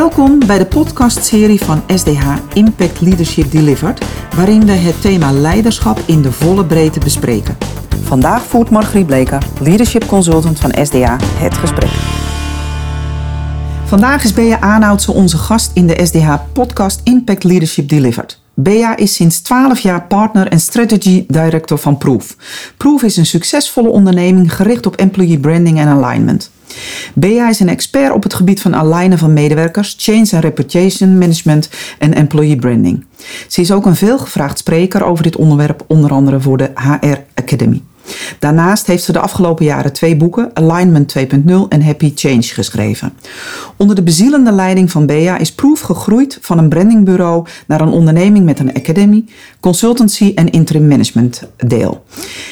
Welkom bij de podcastserie van SDH Impact Leadership Delivered, waarin we het thema leiderschap in de volle breedte bespreken. Vandaag voert Margriet Bleker, leadership consultant van SDH, het gesprek. Vandaag is Bea Aanhoudse onze gast in de SDH podcast Impact Leadership Delivered. Bea is sinds 12 jaar partner en strategy director van Proof. Proof is een succesvolle onderneming gericht op employee branding en alignment. Bea is een expert op het gebied van alignen van medewerkers, change en reputation management en employee branding. Ze is ook een veelgevraagd spreker over dit onderwerp, onder andere voor de HR Academy. Daarnaast heeft ze de afgelopen jaren twee boeken, Alignment 2.0 en Happy Change, geschreven. Onder de bezielende leiding van Bea is Proof gegroeid van een brandingbureau naar een onderneming met een academy, consultancy en interim management deel.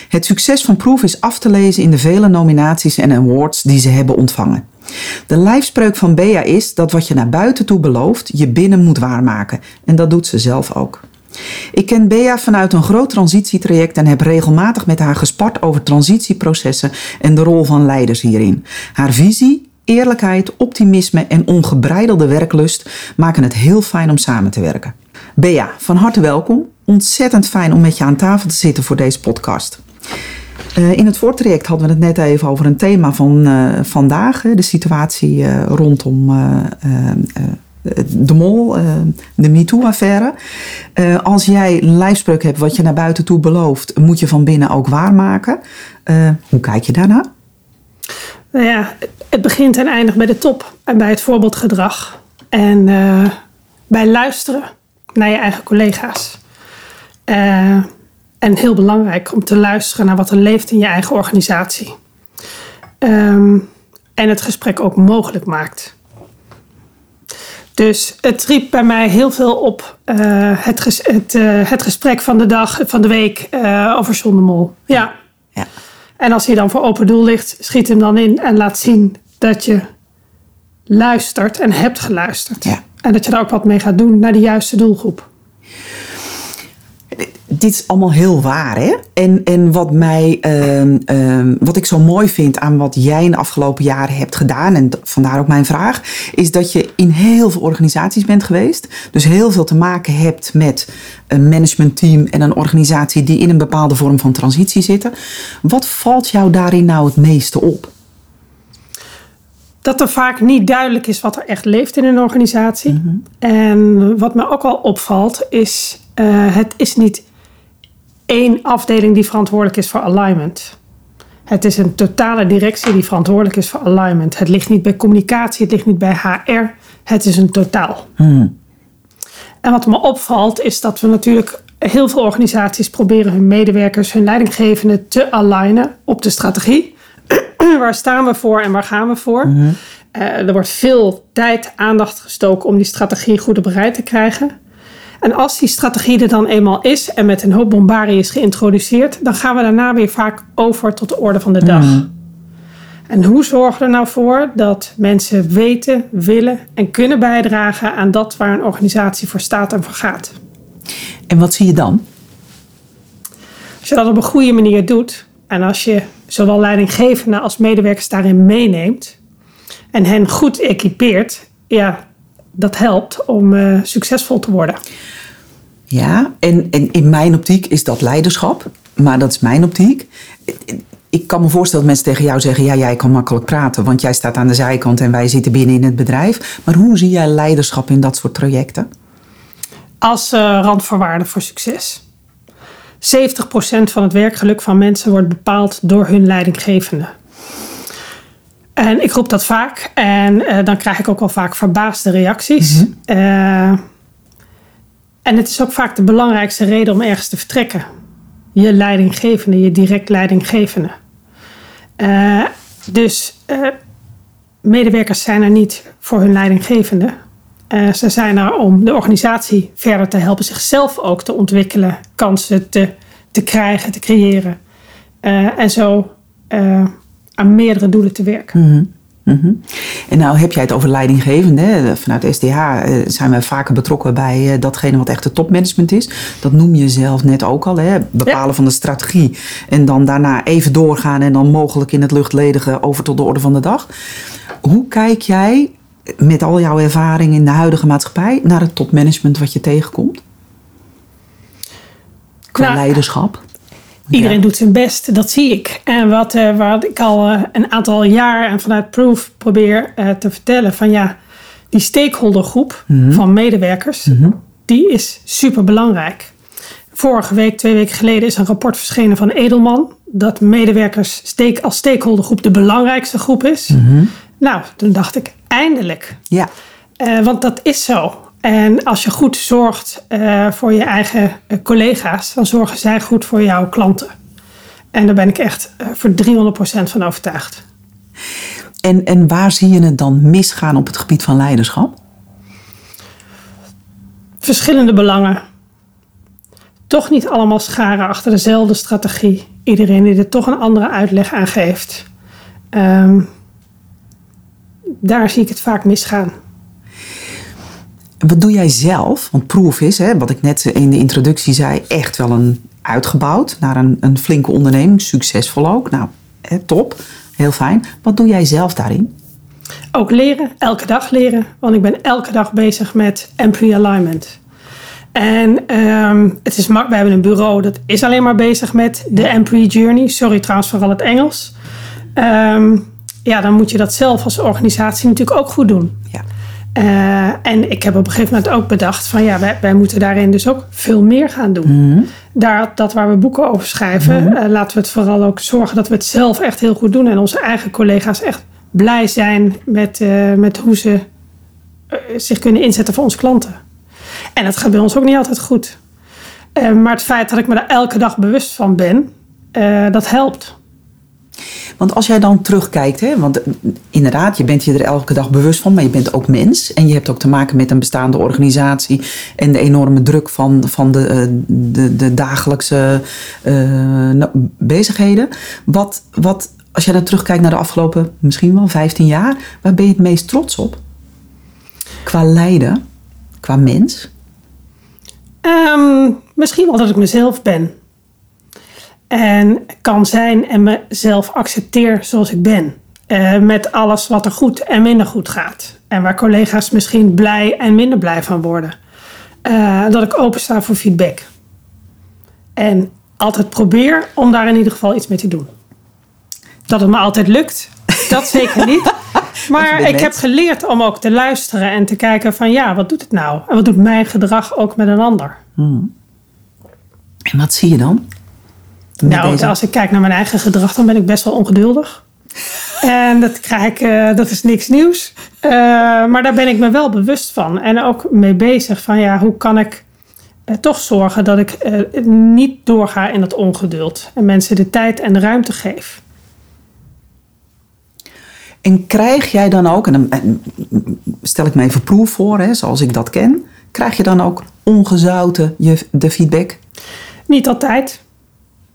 Het succes van Proof is af te lezen in de vele nominaties en awards die ze hebben ontvangen. De lijfspreuk van Bea is dat wat je naar buiten toe belooft, je binnen moet waarmaken. En dat doet ze zelf ook. Ik ken Bea vanuit een groot transitietraject en heb regelmatig met haar gespart over transitieprocessen en de rol van leiders hierin. Haar visie, eerlijkheid, optimisme en ongebreidelde werklust maken het heel fijn om samen te werken. Bea, van harte welkom. Ontzettend fijn om met je aan tafel te zitten voor deze podcast. Uh, in het voortraject hadden we het net even over een thema van uh, vandaag, de situatie uh, rondom de mol, eh, de MeToo-affaire. Eh, als jij lijfspreuk hebt wat je naar buiten toe belooft, moet je van binnen ook waarmaken. Uh, hoe kijk je daarna? Nou ja, het begint en eindigt bij de top en bij het voorbeeldgedrag. En bij luisteren naar je eigen collega's. en heel belangrijk om te luisteren naar wat er leeft in je eigen organisatie. Um, en het gesprek ook mogelijk maakt. Dus het riep bij mij heel veel op uh, het, ges het, uh, het, gesprek van de dag, van de week uh, over Zondemol. Ja. ja. En als hij dan voor open doel ligt, schiet hem dan in en laat zien dat je luistert en hebt geluisterd. Ja. En dat je daar ook wat mee gaat doen naar de juiste doelgroep dit is allemaal heel waar, hè? En, en wat, mij, uh, uh, wat ik zo mooi vind aan wat jij in de afgelopen jaren hebt gedaan, en vandaar ook mijn vraag, is dat je in heel veel organisaties bent geweest. Dus heel veel te maken hebt met een managementteam en een organisatie die in een bepaalde vorm van transitie zitten. Wat valt jou daarin nou het meeste op? dat er vaak niet duidelijk is wat er echt leeft in een organisatie. Mhm. En wat me ook al opvalt, is uh, het is niet één afdeling die verantwoordelijk is voor alignment. Het is een totale directie die verantwoordelijk is voor alignment. Het ligt niet bij communicatie, het ligt niet bij HR. Het is een totaal. Hmm. En wat me opvalt is dat we natuurlijk heel veel organisaties proberen hun medewerkers, hun leidinggevenden te alignen op de strategie. waar staan we voor en waar gaan we voor? Hmm. Uh, er wordt veel tijd, aandacht gestoken om die strategie goed op rij te krijgen. En als die strategie er dan eenmaal is en met een hoop bombarie is geïntroduceerd, dan gaan we daarna weer vaak over tot de orde van de dag. Mm. En hoe zorgen we er nou voor dat mensen weten, willen en kunnen bijdragen aan dat waar een organisatie voor staat en voor gaat? En wat zie je dan? Als je dat op een goede manier doet en als je zowel leidinggevenden als medewerkers daarin meeneemt en hen goed equipeert, ja, dat helpt om uh, succesvol te worden. Ja, en, en in mijn optiek is dat leiderschap. Maar dat is mijn optiek. Ik kan me voorstellen dat mensen tegen jou zeggen: Ja, jij kan makkelijk praten, want jij staat aan de zijkant en wij zitten binnen in het bedrijf. Maar hoe zie jij leiderschap in dat soort trajecten? Als uh, randvoorwaarde voor succes. 70% van het werkgeluk van mensen wordt bepaald door hun leidinggevende. En ik roep dat vaak en uh, dan krijg ik ook wel vaak verbaasde reacties. Mm -hmm. uh, en het is ook vaak de belangrijkste reden om ergens te vertrekken. Je leidinggevende, je direct leidinggevende. Uh, dus medewerkers zijn er niet voor hun leidinggevende. ze zijn er om de organisatie verder te helpen, zichzelf ook te ontwikkelen, kansen te, te krijgen, te creëren. en zo aan meerdere doelen te werken. Mm -hmm. En nou heb jij het over leidinggevende. Vanuit SDH eh, zijn we vaker betrokken bij eh, datgene wat echt het topmanagement is. Dat noem je zelf net ook al. Hè? Bepalen van de strategie. En dan daarna even doorgaan en dan mogelijk in het luchtledige over tot de orde van de dag. Hoe kijk jij met al jouw ervaring in de huidige maatschappij naar het topmanagement wat je tegenkomt? Qua Nou, leiderschap. Iedereen Ja. doet zijn best, dat zie ik. En wat, wat ik al eh, een aantal jaar en vanuit Proof probeer eh, te vertellen: van ja, die stakeholdergroep van medewerkers, die is super belangrijk. Vorige week, twee weken geleden, is een rapport verschenen van Edelman. Dat medewerkers steek, als stakeholdergroep de belangrijkste groep is. Nou, toen dacht ik, eindelijk. Ja. Want dat is zo. En als je goed zorgt eh, voor je eigen eh, collega's, dan zorgen zij goed voor jouw klanten. En daar ben ik echt eh, voor 300% van overtuigd. En, en waar zie je het dan misgaan op het gebied van leiderschap? Verschillende belangen. Toch niet allemaal scharen achter dezelfde strategie. Iedereen die er toch een andere uitleg aan geeft. Ehm, daar zie ik het vaak misgaan. Wat doe jij zelf? Want Proof is, hè, wat ik net in de introductie zei, echt wel een uitgebouwd naar een, een flinke onderneming. Succesvol ook. Nou, hè, top. Heel fijn. Wat doe jij zelf daarin? Ook leren, elke dag leren. Want ik ben elke dag bezig met employee alignment. En ehm, het is mak- wij hebben een bureau dat is alleen maar bezig met de employee journey. Sorry trouwens vooral het Engels. Ehm, ja, dan moet je dat zelf als organisatie natuurlijk ook goed doen. Ja. Eh, en ik heb op een gegeven moment ook bedacht van ja, wij, wij moeten daarin dus ook veel meer gaan doen. Daar, dat waar we boeken over schrijven, eh, laten we het vooral ook zorgen dat we het zelf echt heel goed doen. En onze eigen collega's echt blij zijn met, eh, met hoe ze zich kunnen inzetten voor onze klanten. En dat gaat bij ons ook niet altijd goed. Maar het feit dat ik me daar elke dag bewust van ben, dat helpt. Want als jij dan terugkijkt, hè, want eh, inderdaad, je bent je er elke dag bewust van, maar je bent ook mens. En je hebt ook te maken met een bestaande organisatie en de enorme druk van, van de, eh, de, de dagelijkse eh, nou, bezigheden. Wat, wat, als jij dan terugkijkt naar de afgelopen misschien wel 15 jaar, waar ben je het meest trots op? Qua leider, qua mens? Ehm, misschien wel dat ik mezelf ben. En kan zijn en mezelf accepteer zoals ik ben. Eh, met alles wat er goed en minder goed gaat. En waar collega's misschien blij en minder blij van worden. Eh, dat ik opensta voor feedback. En altijd probeer om daar in ieder geval iets mee te doen. Dat het me altijd lukt, dat zeker niet. Maar ik heb geleerd om ook te luisteren en te kijken van ja, wat doet het nou? En wat doet mijn gedrag ook met een ander? En wat zie je dan? Nou, deze- als ik kijk naar mijn eigen gedrag, dan ben ik best wel ongeduldig. En dat, krijg ik, eh, dat is niks nieuws. Eh, maar daar ben ik me wel bewust van. En ook mee bezig van ja, hoe kan ik eh, toch zorgen dat ik niet doorga in dat ongeduld. En mensen de tijd en de ruimte geef. En krijg jij dan ook, en dan en stel ik me even proef voor, hè, zoals ik dat ken, krijg je dan ook ongezouten je, de feedback? Niet altijd.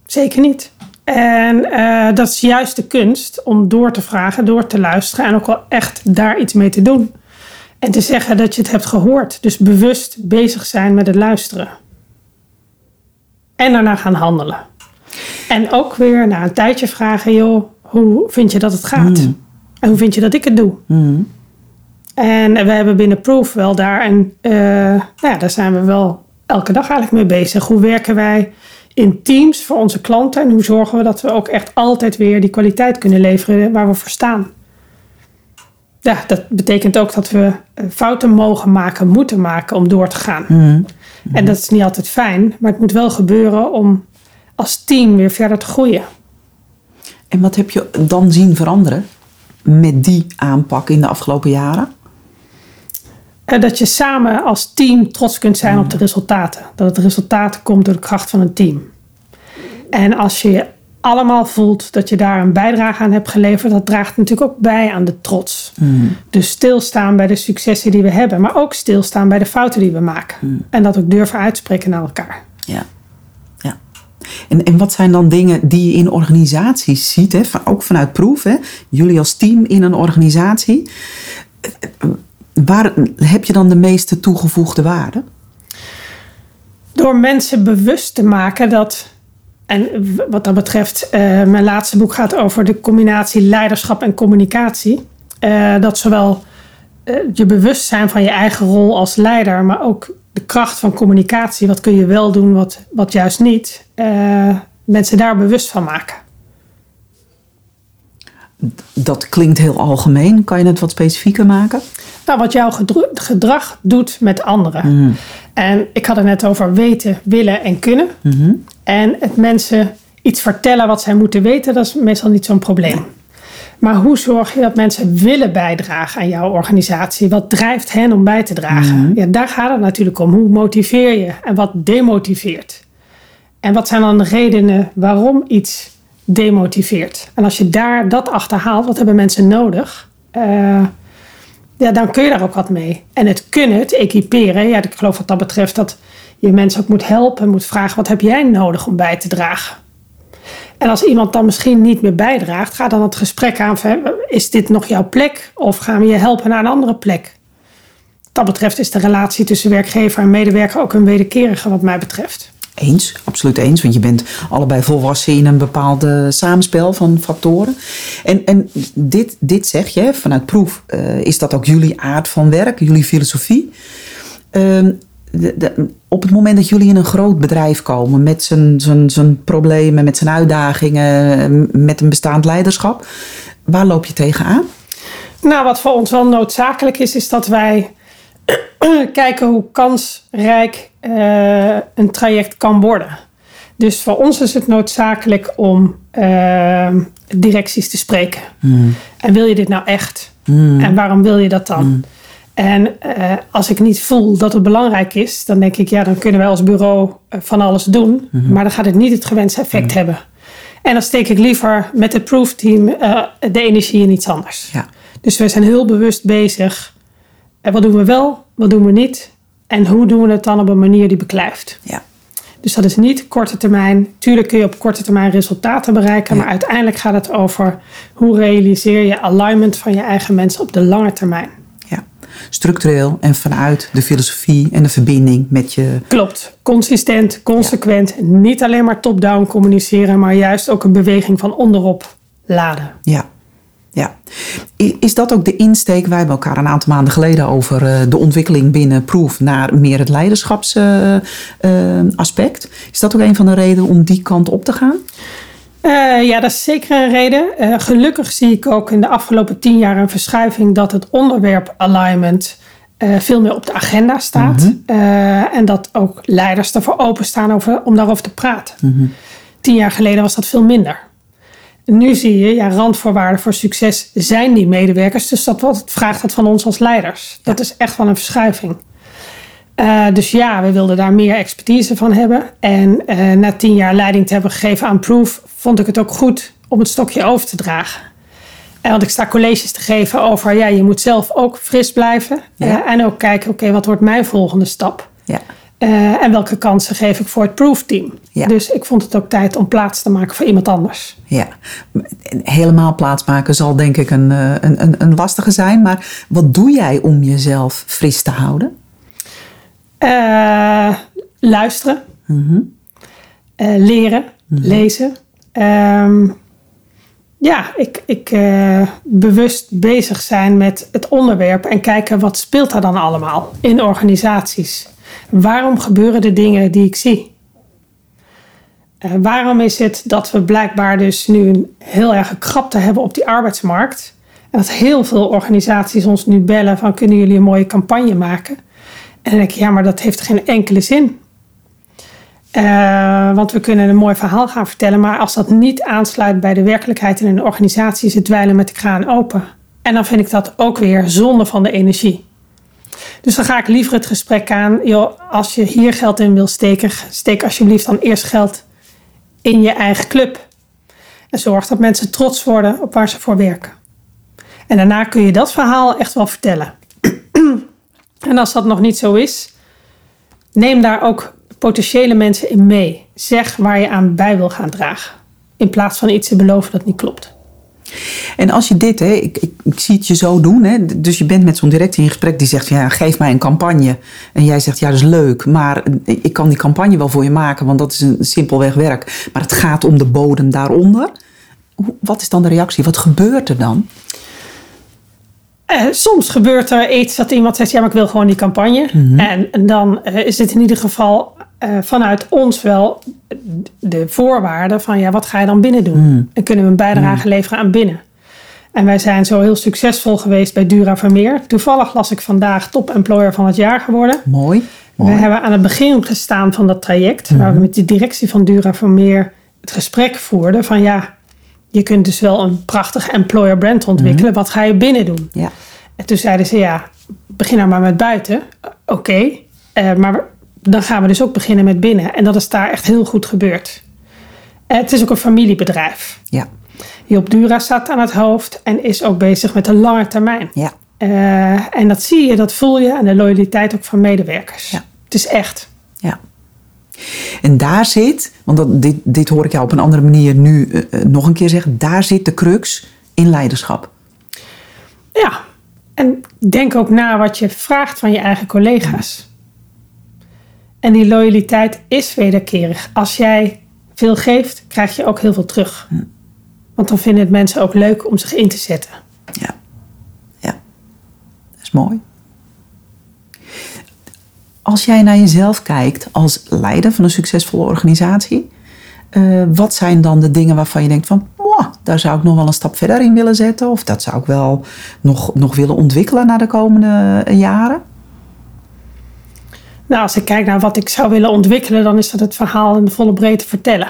Zeker niet. En eh, dat is juist de kunst om door te vragen, door te luisteren en ook wel echt daar iets mee te doen. En te zeggen dat je het hebt gehoord. Dus bewust bezig zijn met het luisteren. En daarna gaan handelen. En ook weer na een tijdje vragen, joh, hoe vind je dat het gaat? En hoe vind je dat ik het doe? En we hebben binnen Proof wel daar een, eh, nou ja, daar zijn we wel elke dag eigenlijk mee bezig. Hoe werken wij in teams voor onze klanten en hoe zorgen we dat we ook echt altijd weer die kwaliteit kunnen leveren waar we voor staan? Ja, dat betekent ook dat we eh, fouten mogen maken, moeten maken om door te gaan. En dat is niet altijd fijn, maar het moet wel gebeuren om als team weer verder te groeien. En wat heb je dan zien veranderen met die aanpak in de afgelopen jaren? En dat je samen als team trots kunt zijn op de resultaten. Dat het resultaat komt door de kracht van een team. En als je allemaal voelt dat je daar een bijdrage aan hebt geleverd, dat draagt natuurlijk ook bij aan de trots. Dus stilstaan bij de successen die we hebben, maar ook stilstaan bij de fouten die we maken. En dat ook durven uitspreken naar elkaar. Ja. ja. En, en wat zijn dan dingen die je in organisaties ziet, hè? van- ook vanuit proef, hè? jullie als team in een organisatie. Waar heb je dan de meeste toegevoegde waarde? Door mensen bewust te maken dat. En wat dat betreft, eh, mijn laatste boek gaat over de combinatie leiderschap en communicatie. Eh, dat zowel eh, je bewustzijn van je eigen rol als leider, maar ook de kracht van communicatie. Wat kun je wel doen, wat, wat juist niet. mensen daar bewust van maken. Dat klinkt heel algemeen. Kan je het wat specifieker maken? Nou, wat jouw gedrag doet met anderen. En ik had het net over weten, willen en kunnen. En het mensen iets vertellen wat zij moeten weten, dat is meestal niet zo'n probleem. Maar hoe zorg je dat mensen willen bijdragen aan jouw organisatie? Wat drijft hen om bij te dragen? Ja, daar gaat het natuurlijk om. Hoe motiveer je en wat demotiveert? En wat zijn dan de redenen waarom iets demotiveert? En als je daar dat achterhaalt, wat hebben mensen nodig? Eh, ja, dan kun je daar ook wat mee. En het kunnen, het equiperen. Ja, ik geloof wat dat betreft dat je mensen ook moet helpen. Moet vragen, wat heb jij nodig om bij te dragen? En als iemand dan misschien niet meer bijdraagt, ga dan het gesprek aan. Is dit nog jouw plek? Of gaan we je helpen naar een andere plek? Wat dat betreft is de relatie tussen werkgever en medewerker ook een wederkerige wat mij betreft. Eens, absoluut eens. Want je bent allebei volwassen in een bepaalde samenspel van factoren. En, en dit, dit zeg je, vanuit proef, eh, is dat ook jullie aard van werk, jullie filosofie. Ehm, op het moment dat jullie in een groot bedrijf komen met zijn, zijn, zijn problemen, met zijn uitdagingen, met een bestaand leiderschap, waar loop je tegenaan? Nou, wat voor ons wel noodzakelijk is, is dat wij kijken hoe kansrijk eh, een traject kan worden. Dus voor ons is het noodzakelijk om eh, directies te spreken. En wil je dit nou echt? En waarom wil je dat dan? En eh, als ik niet voel dat het belangrijk is, dan denk ik, ja, dan kunnen wij als bureau eh, van alles doen. Maar dan gaat het niet het gewenste effect hebben. En dan steek ik liever met het proefteam eh de energie in iets anders. Ja. Dus we zijn heel bewust bezig. En wat doen we wel, wat doen we niet? En hoe doen we het dan op een manier die beklijft? Ja. Dus dat is niet korte termijn. Tuurlijk kun je op korte termijn resultaten bereiken. Ja. Maar uiteindelijk gaat het over hoe realiseer je alignment van je eigen mensen op de lange termijn. ja. Structureel en vanuit de filosofie en de verbinding met je Klopt. Consistent, consequent. Niet alleen maar top-down communiceren, maar juist ook een beweging van onderop laden. Ja, ja. Is dat ook de insteek? Wij hebben elkaar een aantal maanden geleden over eh, de ontwikkeling binnen Proef naar meer het leiderschapsaspect. is dat ook een van de redenen om die kant op te gaan? Eh, ja, dat is zeker een reden. Eh, gelukkig zie ik ook in de afgelopen tien jaar een verschuiving dat het onderwerp alignment veel meer op de agenda staat. Eh, en dat ook leiders ervoor openstaan over, om daarover te praten. Tien jaar geleden was dat veel minder. Nu zie je, ja, randvoorwaarden voor succes zijn die medewerkers. Dus dat wat, vraagt dat van ons als leiders. Dat is echt wel een verschuiving. Eh, dus ja, we wilden daar meer expertise van hebben. En eh, na tien jaar leiding te hebben gegeven aan Proof, vond ik het ook goed om het stokje over te dragen. En want ik sta colleges te geven over, ja, je moet zelf ook fris blijven. Ja. Eh, en ook kijken, oké, wat wordt mijn volgende stap? Ja, Eh, en welke kansen geef ik voor het Proof-team? Ja. Dus ik vond het ook tijd om plaats te maken voor iemand anders. ja. Helemaal plaatsmaken zal denk ik een, eh, een, een, een lastige zijn. Maar wat doe jij om jezelf fris te houden? Eh, luisteren, Eh, leren, lezen. Ehm, ja, ik, ik bewust bezig zijn met het onderwerp en kijken wat speelt er dan allemaal in organisaties. Waarom gebeuren de dingen die ik zie? Eh, waarom is het dat we blijkbaar dus nu een heel erg krapte hebben op die arbeidsmarkt? En dat heel veel organisaties ons nu bellen van kunnen jullie een mooie campagne maken? En dan denk ik, ja, maar dat heeft geen enkele zin. Eh, want we kunnen een mooi verhaal gaan vertellen, maar als dat niet aansluit bij de werkelijkheid in een organisatie, is het dweilen met de kraan open. En dan vind ik dat ook weer zonde van de energie. Dus dan ga ik liever het gesprek aan, joh, als je hier geld in wil steken, steek alsjeblieft dan eerst geld in je eigen club. En zorg dat mensen trots worden op waar ze voor werken. En daarna kun je dat verhaal echt wel vertellen. En als dat nog niet zo is, neem daar ook potentiële mensen in mee. Zeg waar je aan bij wil gaan dragen. In plaats van iets te beloven dat niet klopt. En als je dit, hè, ik, ik, ik zie het je zo doen. Hè, dus je bent met zo'n directeur in gesprek die zegt: ja, geef mij een campagne. En jij zegt: ja, dat is leuk, maar ik kan die campagne wel voor je maken, want dat is een simpelweg werk. Maar het gaat om de bodem daaronder. Wat is dan de reactie? Wat gebeurt er dan? Eh, soms gebeurt er iets dat iemand zegt: Ja, maar ik wil gewoon die campagne. en, en, dan eh, is het in ieder geval eh, vanuit ons wel de voorwaarde van: Ja, wat ga je dan binnen doen? En kunnen we een bijdrage leveren aan binnen? En wij zijn zo heel succesvol geweest bij Dura Vermeer. Toevallig las ik vandaag top employer van het jaar geworden. Mooi. We hebben aan het begin gestaan van dat traject, waar we met de directie van Dura Vermeer het gesprek voerden van ja, je kunt dus wel een prachtig employer brand ontwikkelen. Wat ga je binnen doen? Ja. En toen zeiden ze ja, begin nou maar met buiten. Oké, eh, maar dan gaan we dus ook beginnen met binnen. En dat is daar echt heel goed gebeurd. Eh, het is ook een familiebedrijf. Ja. Job Dura staat aan het hoofd en is ook bezig met de lange termijn. Ja. Eh, en dat zie je, dat voel je en de loyaliteit ook van medewerkers. Ja. Het is echt. Ja. En daar zit, want dat, dit, dit hoor ik jou op een andere manier nu uh, nog een keer zeggen, daar zit de crux in leiderschap. Ja, en denk ook na wat je vraagt van je eigen collega's. En die loyaliteit is wederkerig. Als jij veel geeft, krijg je ook heel veel terug. Want dan vinden het mensen ook leuk om zich in te zetten. Ja, ja. Dat is mooi. Als jij naar jezelf kijkt als leider van een succesvolle organisatie, uh, wat zijn dan de dingen waarvan je denkt van, wow, daar zou ik nog wel een stap verder in willen zetten, of dat zou ik wel nog, nog willen ontwikkelen naar de komende jaren? Nou, als ik kijk naar wat ik zou willen ontwikkelen, dan is dat het verhaal in de volle breedte vertellen.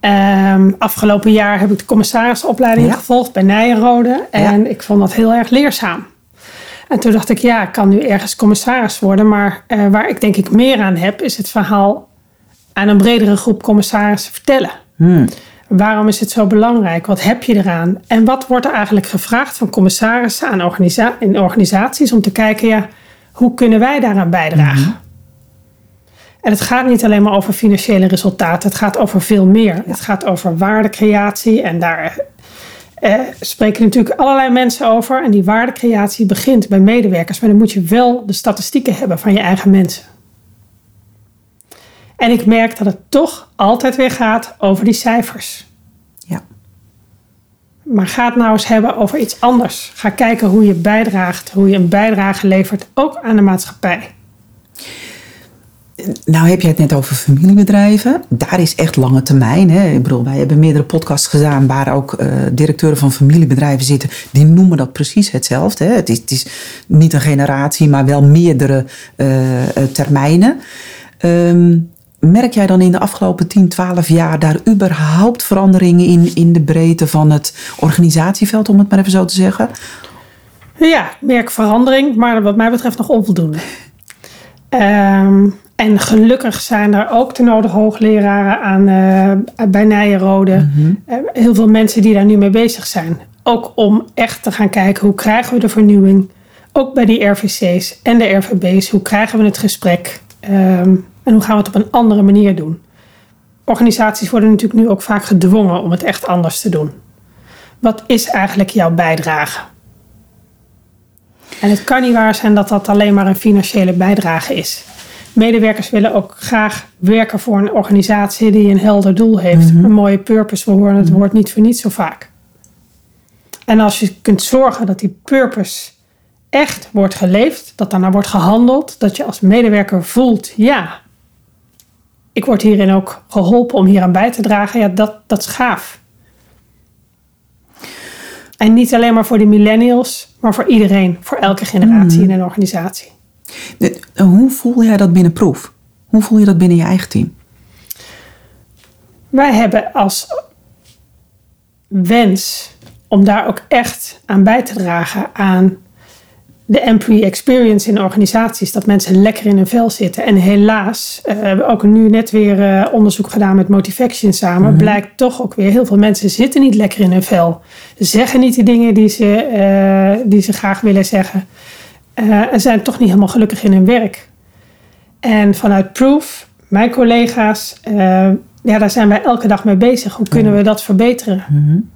Um, afgelopen jaar heb ik de commissarisopleiding ja. gevolgd bij Nijenrode en ja. ik vond dat heel erg leerzaam. En toen dacht ik, ja, ik kan nu ergens commissaris worden, maar uh, waar ik denk ik meer aan heb, is het verhaal aan een bredere groep commissarissen vertellen. Hmm. Waarom is het zo belangrijk? Wat heb je eraan? En wat wordt er eigenlijk gevraagd van commissarissen aan organisa in organisaties om te kijken, ja, hoe kunnen wij daaraan bijdragen? Mhm. En het gaat niet alleen maar over financiële resultaten, het gaat over veel meer. Het gaat over waardecreatie en daar eh, spreken natuurlijk allerlei mensen over. En die waardecreatie begint bij medewerkers, maar dan moet je wel de statistieken hebben van je eigen mensen. En ik merk dat het toch altijd weer gaat over die cijfers. Ja. Maar ga het nou eens hebben over iets anders. Ga kijken hoe je bijdraagt, hoe je een bijdrage levert, ook aan de maatschappij. Nou heb je het net over familiebedrijven. Daar is echt lange termijn. Hè. Ik bedoel, wij hebben meerdere podcasts gedaan waar ook uh, directeuren van familiebedrijven zitten. Die noemen dat precies hetzelfde. Hè. Het, is, het is niet een generatie, maar wel meerdere uh, termijnen. Um, merk jij dan in de afgelopen 10, 12 jaar daar überhaupt veranderingen in, in de breedte van het organisatieveld, om het maar even zo te zeggen? Ja, merk verandering, maar wat mij betreft nog onvoldoende. Um, en gelukkig zijn er ook de nodige hoogleraren aan, uh, bij Nijenrode. Mm -hmm. uh, heel veel mensen die daar nu mee bezig zijn. Ook om echt te gaan kijken hoe krijgen we de vernieuwing. Ook bij die RVC's en de RVB's. Hoe krijgen we het gesprek? Um, en hoe gaan we het op een andere manier doen? Organisaties worden natuurlijk nu ook vaak gedwongen om het echt anders te doen. Wat is eigenlijk jouw bijdrage? En het kan niet waar zijn dat dat alleen maar een financiële bijdrage is. Medewerkers willen ook graag werken voor een organisatie die een helder doel heeft. Mhm. Een mooie purpose. We horen het woord niet voor niet zo vaak. En als je kunt zorgen dat die purpose echt wordt geleefd, dat daarna wordt gehandeld, dat je als medewerker voelt, ja, ik word hierin ook geholpen om hier aan bij te dragen, ja, dat, dat is gaaf. En niet alleen maar voor de millennials, maar voor iedereen, voor elke generatie in een organisatie. Hoe voel jij dat binnen Proef? Hoe voel je dat binnen je eigen team? Wij hebben als wens om daar ook echt aan bij te dragen aan de employee experience in organisaties. Dat mensen lekker in hun vel zitten. En helaas, uh, we hebben ook nu net weer uh, onderzoek gedaan met Motivaction samen. Mhm. Blijkt toch ook weer, heel veel mensen zitten niet lekker in hun vel. Zeggen niet de dingen die ze, uh, die ze graag willen zeggen. En zijn toch niet helemaal gelukkig in hun werk. En vanuit Proof, mijn collega's, ja, daar zijn wij elke dag mee bezig. Hoe kunnen we dat verbeteren? Mm-hmm.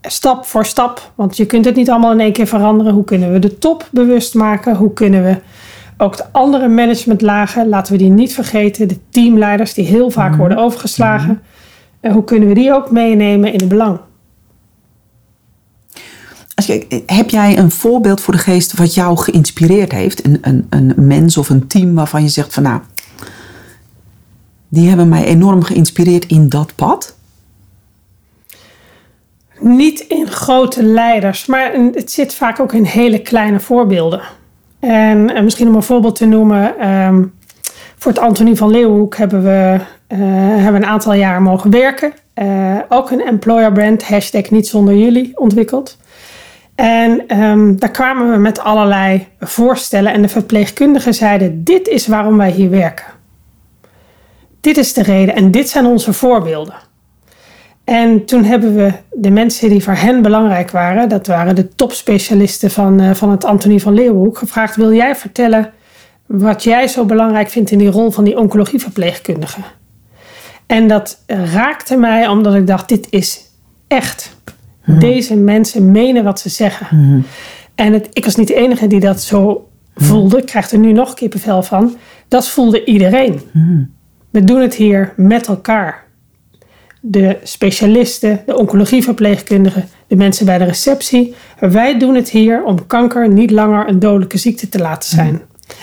Stap voor stap, want je kunt het niet allemaal in één keer veranderen. Hoe kunnen we de top bewust maken? Hoe kunnen we ook de andere managementlagen, laten we die niet vergeten, de teamleiders die heel vaak Mm-hmm. worden overgeslagen. En hoe kunnen we die ook meenemen in het belang? Heb jij een voorbeeld voor de geest wat jou geïnspireerd heeft? Een, een, een mens of een team waarvan je zegt van nou, die hebben mij enorm geïnspireerd in dat pad? Niet in grote leiders, maar het zit vaak ook in hele kleine voorbeelden. En, en misschien om een voorbeeld te noemen, ehm, voor het Antonie van Leeuwenhoek hebben we, uh, hebben een aantal jaar mogen werken. Uh, ook een employer brand, hashtag niet zonder jullie, ontwikkeld. En um, daar kwamen we met allerlei voorstellen en de verpleegkundigen zeiden, dit is waarom wij hier werken. Dit is de reden en dit zijn onze voorbeelden. En toen hebben we de mensen die voor hen belangrijk waren, dat waren de topspecialisten van, uh, van het Antonie van Leeuwenhoek, gevraagd: Wil jij vertellen wat jij zo belangrijk vindt in die rol van die oncologieverpleegkundige? En dat raakte mij omdat ik dacht: dit is echt. Mhm. Deze mensen menen wat ze zeggen. Mhm. En het, ik was niet de enige die dat zo voelde. Ik krijg er nu nog kippenvel van. Dat voelde iedereen. Mhm. We doen het hier met elkaar. De specialisten, de oncologieverpleegkundigen, de mensen bij de receptie. Wij doen het hier om kanker niet langer een dodelijke ziekte te laten zijn.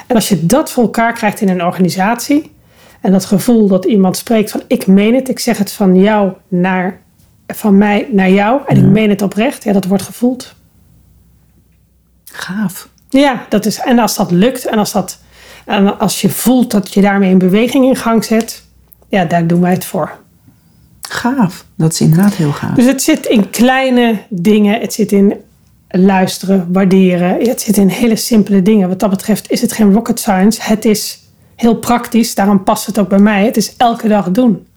En als je dat voor elkaar krijgt in een organisatie, en dat gevoel dat iemand spreekt van ik meen het, ik zeg het van jou naar, van mij naar jou en ik meen het oprecht, ja, dat wordt gevoeld. Gaaf. Ja, dat is, en als dat lukt en als, dat, en als je voelt dat je daarmee een beweging in gang zet, ja, daar doen wij het voor. Gaaf, dat is inderdaad heel gaaf. Dus het zit in kleine dingen, het zit in luisteren, waarderen, het zit in hele simpele dingen. Wat dat betreft is het geen rocket science, het is heel praktisch, daarom past het ook bij mij. Het is elke dag doen.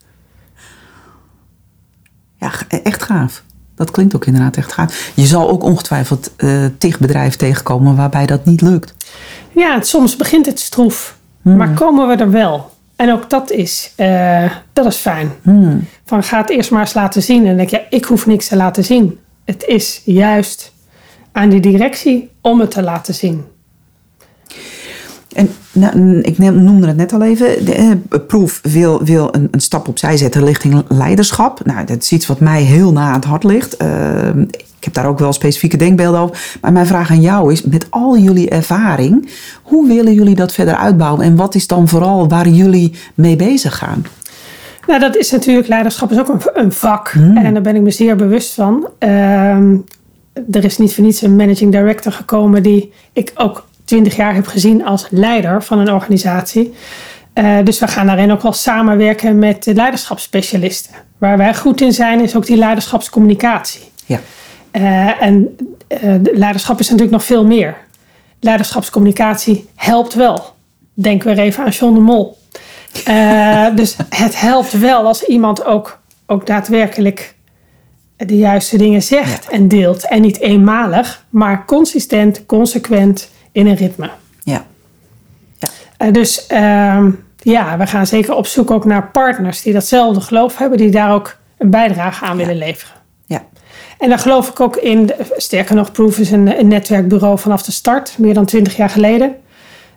Ja, echt gaaf. Dat klinkt ook inderdaad echt gaaf. Je zal ook ongetwijfeld uh, tig bedrijven tegenkomen waarbij dat niet lukt. Ja, soms begint het stroef. Hmm. Maar komen we er wel? En ook dat is, uh, dat is fijn. Hmm. Van ga het eerst maar eens laten zien. En dan denk je, ik hoef niks te laten zien. Het is juist aan die directie om het te laten zien. En nou, ik noemde het net al even. De eh, proef wil, wil een, een, stap opzij zetten richting leiderschap. Nou, dat is iets wat mij heel na aan het hart ligt. Uh, ik heb daar ook wel specifieke denkbeelden over. Maar mijn vraag aan jou is: met al jullie ervaring, hoe willen jullie dat verder uitbouwen? En wat is dan vooral waar jullie mee bezig gaan? Nou, dat is natuurlijk, leiderschap is ook een, een vak. Hmm. En daar ben ik me zeer bewust van. Uh, er is niet voor niets een managing director gekomen die ik ook twintig jaar heb gezien als leider van een organisatie. Uh, dus we gaan daarin ook wel samenwerken met de leiderschapsspecialisten. Waar wij goed in zijn, is ook die leiderschapscommunicatie. Ja. Uh, en uh, leiderschap is natuurlijk nog veel meer. Leiderschapscommunicatie helpt wel. Denk weer even aan John de Mol. dus het helpt wel als iemand ook, ook daadwerkelijk de juiste dingen zegt en deelt. En niet eenmalig, maar consistent, consequent in een ritme. Ja. ja. Uh, dus uh, ja, we gaan zeker op zoek ook naar partners die datzelfde geloof hebben, die daar ook een bijdrage aan willen leveren. Ja. En daar geloof ik ook in. Sterker nog, Proof is een, een netwerkbureau vanaf de start, meer dan twintig jaar geleden.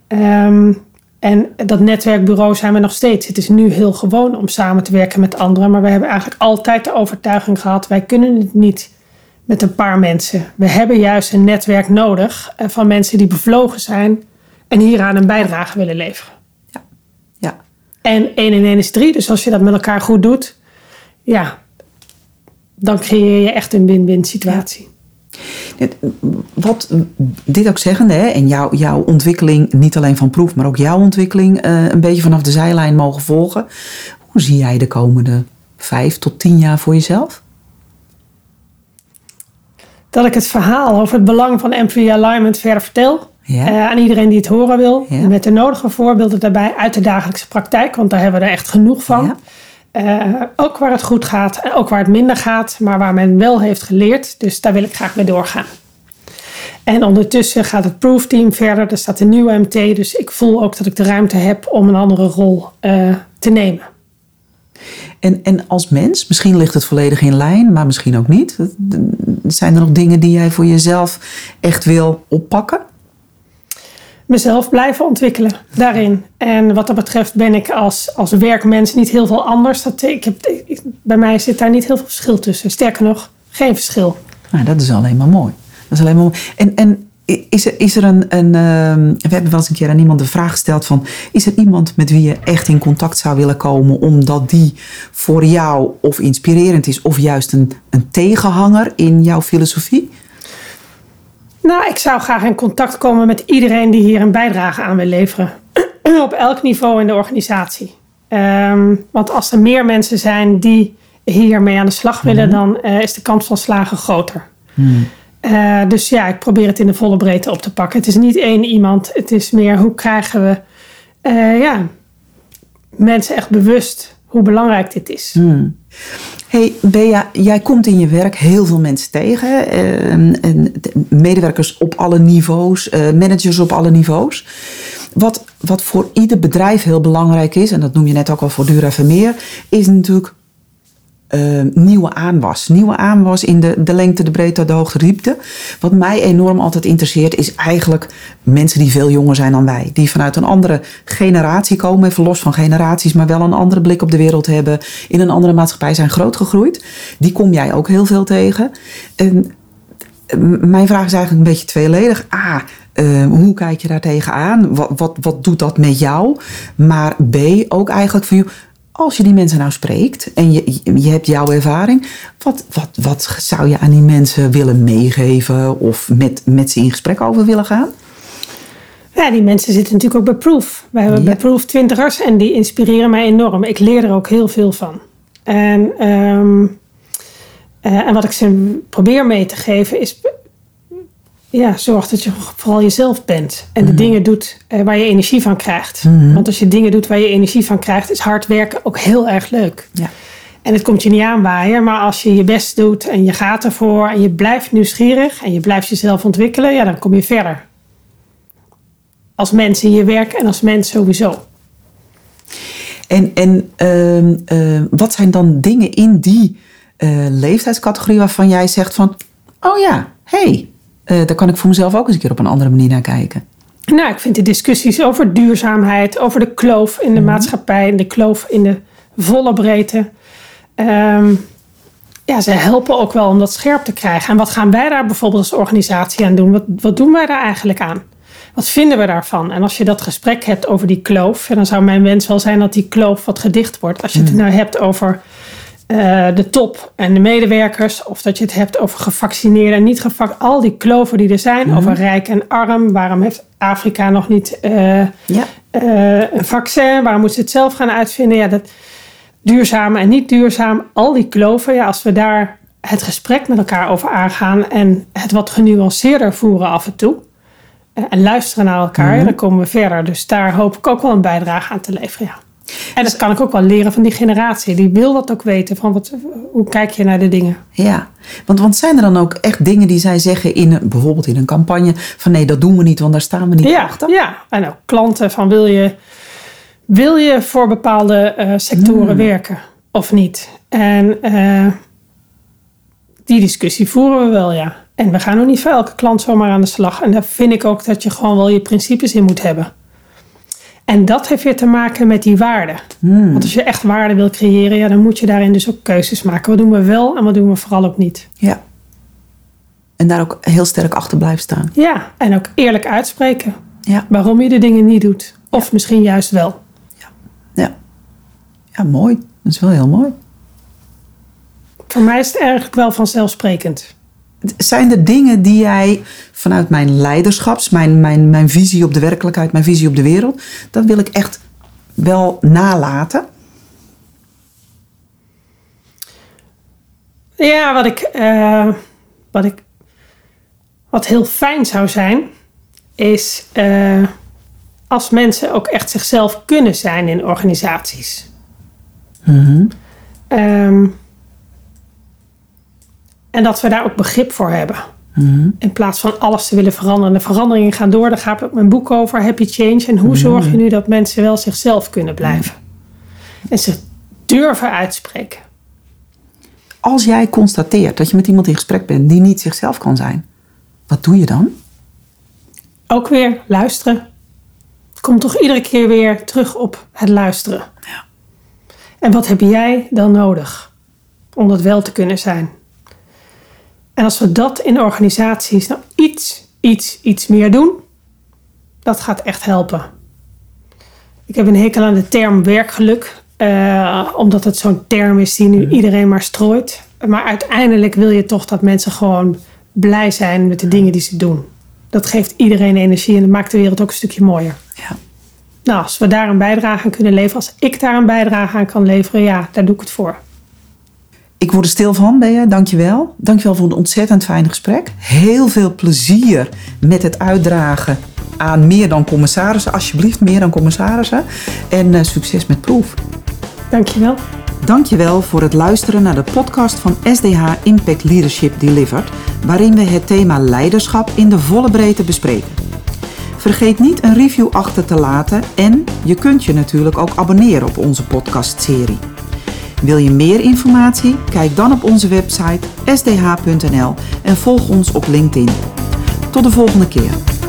Um, en dat netwerkbureau zijn we nog steeds. Het is nu heel gewoon om samen te werken met anderen, maar we hebben eigenlijk altijd de overtuiging gehad: wij kunnen het niet met een paar mensen. We hebben juist een netwerk nodig eh, van mensen die bevlogen zijn en hieraan een bijdrage willen leveren. Ja. ja. En 1 en 1 is 3, dus als je dat met elkaar goed doet, ja, dan creëer je echt een win-win situatie. Wat dit ook zeggende, hè, en jouw, jouw ontwikkeling, niet alleen van proef, maar ook jouw ontwikkeling, uh, een beetje vanaf de zijlijn mogen volgen. Hoe zie jij de komende vijf tot tien jaar voor jezelf? Dat ik het verhaal over het belang van employee alignment verder vertel. Uh, aan iedereen die het horen wil. Met de nodige voorbeelden daarbij uit de dagelijkse praktijk. Want daar hebben we er echt genoeg van. Uh, ook waar het goed gaat en ook waar het minder gaat. Maar waar men wel heeft geleerd. Dus daar wil ik graag mee doorgaan. En ondertussen gaat het proof team verder. Er staat een nieuwe MT. Dus ik voel ook dat ik de ruimte heb om een andere rol uh, te nemen. En, en als mens, misschien ligt het volledig in lijn, maar misschien ook niet. Zijn er nog dingen die jij voor jezelf echt wil oppakken? Mezelf blijven ontwikkelen daarin. En wat dat betreft ben ik als, als werkmens niet heel veel anders. Dat, ik heb, bij mij zit daar niet heel veel verschil tussen. Sterker nog, geen verschil. Nou, dat is alleen maar mooi. Dat is alleen maar. En, en is er, is er een. een ehm, we hebben wel eens een keer aan iemand de vraag gesteld: van, Is er iemand met wie je echt in contact zou willen komen, omdat die voor jou of inspirerend is, of juist een, een tegenhanger in jouw filosofie? Nou, ik zou graag in contact komen met iedereen die hier een bijdrage aan wil leveren. Op elk niveau in de organisatie. Ehm, want als er meer mensen zijn die hiermee aan de slag willen, Mhm. dan eh, is de kans van slagen groter. Hmm. Eh, dus ja, ik probeer het in de volle breedte op te pakken. Het is niet één iemand. Het is meer hoe krijgen we eh, ja, mensen echt bewust hoe belangrijk dit is. Hmm. Hey Bea, jij komt in je werk heel veel mensen tegen. eh, medewerkers op alle niveaus, managers op alle niveaus. Wat, wat voor ieder bedrijf heel belangrijk is, en dat noem je net ook al voor Dura Vermeer, is natuurlijk eh, nieuwe aanwas. Nieuwe aanwas in de, de lengte, de breedte, de hoogte, de. Wat mij enorm altijd interesseert, is eigenlijk mensen die veel jonger zijn dan wij. Die vanuit een andere generatie komen, even los van generaties, maar wel een andere blik op de wereld hebben. In een andere maatschappij zijn grootgegroeid. Die kom jij ook heel veel tegen. En mijn vraag is eigenlijk een beetje tweeledig. A, eh, hoe kijk je daar tegenaan? Wat, wat, wat doet dat met jou? Maar B, ook eigenlijk van, als je die mensen nou spreekt en je, je hebt jouw ervaring, wat, wat, wat zou je aan die mensen willen meegeven of met, met ze in gesprek over willen gaan? Ja, die mensen zitten natuurlijk ook bij Proof. We hebben Ja. bij Proof twintigers en die inspireren mij enorm. Ik leer er ook heel veel van. En, ehm, eh, en wat ik ze probeer mee te geven is... Ja, zorg dat je vooral jezelf bent. En de dingen doet eh, waar je energie van krijgt. Want als je dingen doet waar je energie van krijgt... is hard werken ook heel erg leuk. Ja. En het komt je niet aanwaaien, maar als je je best doet en je gaat ervoor en je blijft nieuwsgierig en je blijft jezelf ontwikkelen, ja, dan kom je verder. Als mens in je werk en als mens sowieso. En, en ehm, ehm, wat zijn dan dingen in die eh, leeftijdscategorie waarvan jij zegt van, oh ja, hé, hey, eh, daar kan ik voor mezelf ook eens een keer op een andere manier naar kijken. Nou, ik vind de discussies over duurzaamheid, over de kloof in de maatschappij, en de kloof in de volle breedte. ehm, ja, ze helpen ook wel om dat scherp te krijgen. En wat gaan wij daar bijvoorbeeld als organisatie aan doen? Wat, wat doen wij daar eigenlijk aan? Wat vinden we daarvan? En als je dat gesprek hebt over die kloof, dan zou mijn wens wel zijn dat die kloof wat gedicht wordt. Als je het nou hebt over eh, de top en de medewerkers, of dat je het hebt over gevaccineerden en niet gevaccineerden, al die kloven die er zijn, over rijk en arm. Waarom heeft Afrika nog niet eh, Ja. eh, een vaccin? Waarom moeten ze het zelf gaan uitvinden? Ja, dat duurzaam en niet duurzaam, al die kloven. Ja, als we daar het gesprek met elkaar over aangaan en het wat genuanceerder voeren af en toe. En luisteren naar elkaar, ja, dan komen we verder. Dus daar hoop ik ook wel een bijdrage aan te leveren. Ja. En dat kan ik ook wel leren van die generatie. Die wil dat ook weten. Van wat, hoe kijk je naar de dingen? Ja, want, want zijn er dan ook echt dingen die zij zeggen in een, bijvoorbeeld in een campagne van nee, dat doen we niet, want daar staan we niet Ja, achter? ja, en ook klanten van wil je, wil je voor bepaalde eh, sectoren werken of niet? En eh, die discussie voeren we wel, ja. En we gaan ook niet voor elke klant zomaar aan de slag. En daar vind ik ook dat je gewoon wel je principes in moet hebben. En dat heeft weer te maken met die waarden. Want als je echt waarde wil creëren, ja, dan moet je daarin dus ook keuzes maken. Wat doen we wel en wat doen we vooral ook niet? Ja. En daar ook heel sterk achter blijven staan. Ja, en ook eerlijk uitspreken Ja, waarom je de dingen niet doet. Of misschien juist wel. ja. Ja, mooi. Dat is wel heel mooi. Voor mij is het eigenlijk wel vanzelfsprekend. Zijn er dingen die jij vanuit mijn leiderschaps, mijn, mijn, mijn visie op de werkelijkheid, mijn visie op de wereld, dat wil ik echt wel nalaten? Ja, wat ik, eh, wat ik. Wat heel fijn zou zijn, is eh, als mensen ook echt zichzelf kunnen zijn in organisaties. Ehm, en dat we daar ook begrip voor hebben. In plaats van alles te willen veranderen. De veranderingen gaan door. Daar gaat ook mijn boek over, Happy Change. En hoe zorg je nu dat mensen wel zichzelf kunnen blijven? En zich durven uitspreken. Als jij constateert dat je met iemand in gesprek bent die niet zichzelf kan zijn, wat doe je dan? Ook weer luisteren. Kom toch iedere keer weer terug op het luisteren. Ja. En wat heb jij dan nodig om dat wel te kunnen zijn? En als we dat in organisaties nou iets, iets, iets meer doen, dat gaat echt helpen. Ik heb een hekel aan de term werkgeluk, uh, omdat het zo'n term is die nu iedereen maar strooit. Maar uiteindelijk wil je toch dat mensen gewoon blij zijn met de dingen die ze doen. Dat geeft iedereen energie en dat maakt de wereld ook een stukje mooier. Ja. Nou, als we daar een bijdrage aan kunnen leveren, als ik daar een bijdrage aan kan leveren, ja, daar doe ik het voor. Ik word er stil van, Bea. Dankjewel. Dankjewel voor een ontzettend fijn gesprek. Heel veel plezier met het uitdragen aan meer dan commissarissen. Alsjeblieft, meer dan commissarissen. En uh, succes met proef. Dankjewel. Dankjewel voor het luisteren naar de podcast van SDH Impact Leadership Delivered, waarin we het thema leiderschap in de volle breedte bespreken. Vergeet niet een review achter te laten en je kunt je natuurlijk ook abonneren op onze podcastserie. Wil je meer informatie? Kijk dan op onze website sdh.nl en volg ons op LinkedIn. Tot de volgende keer.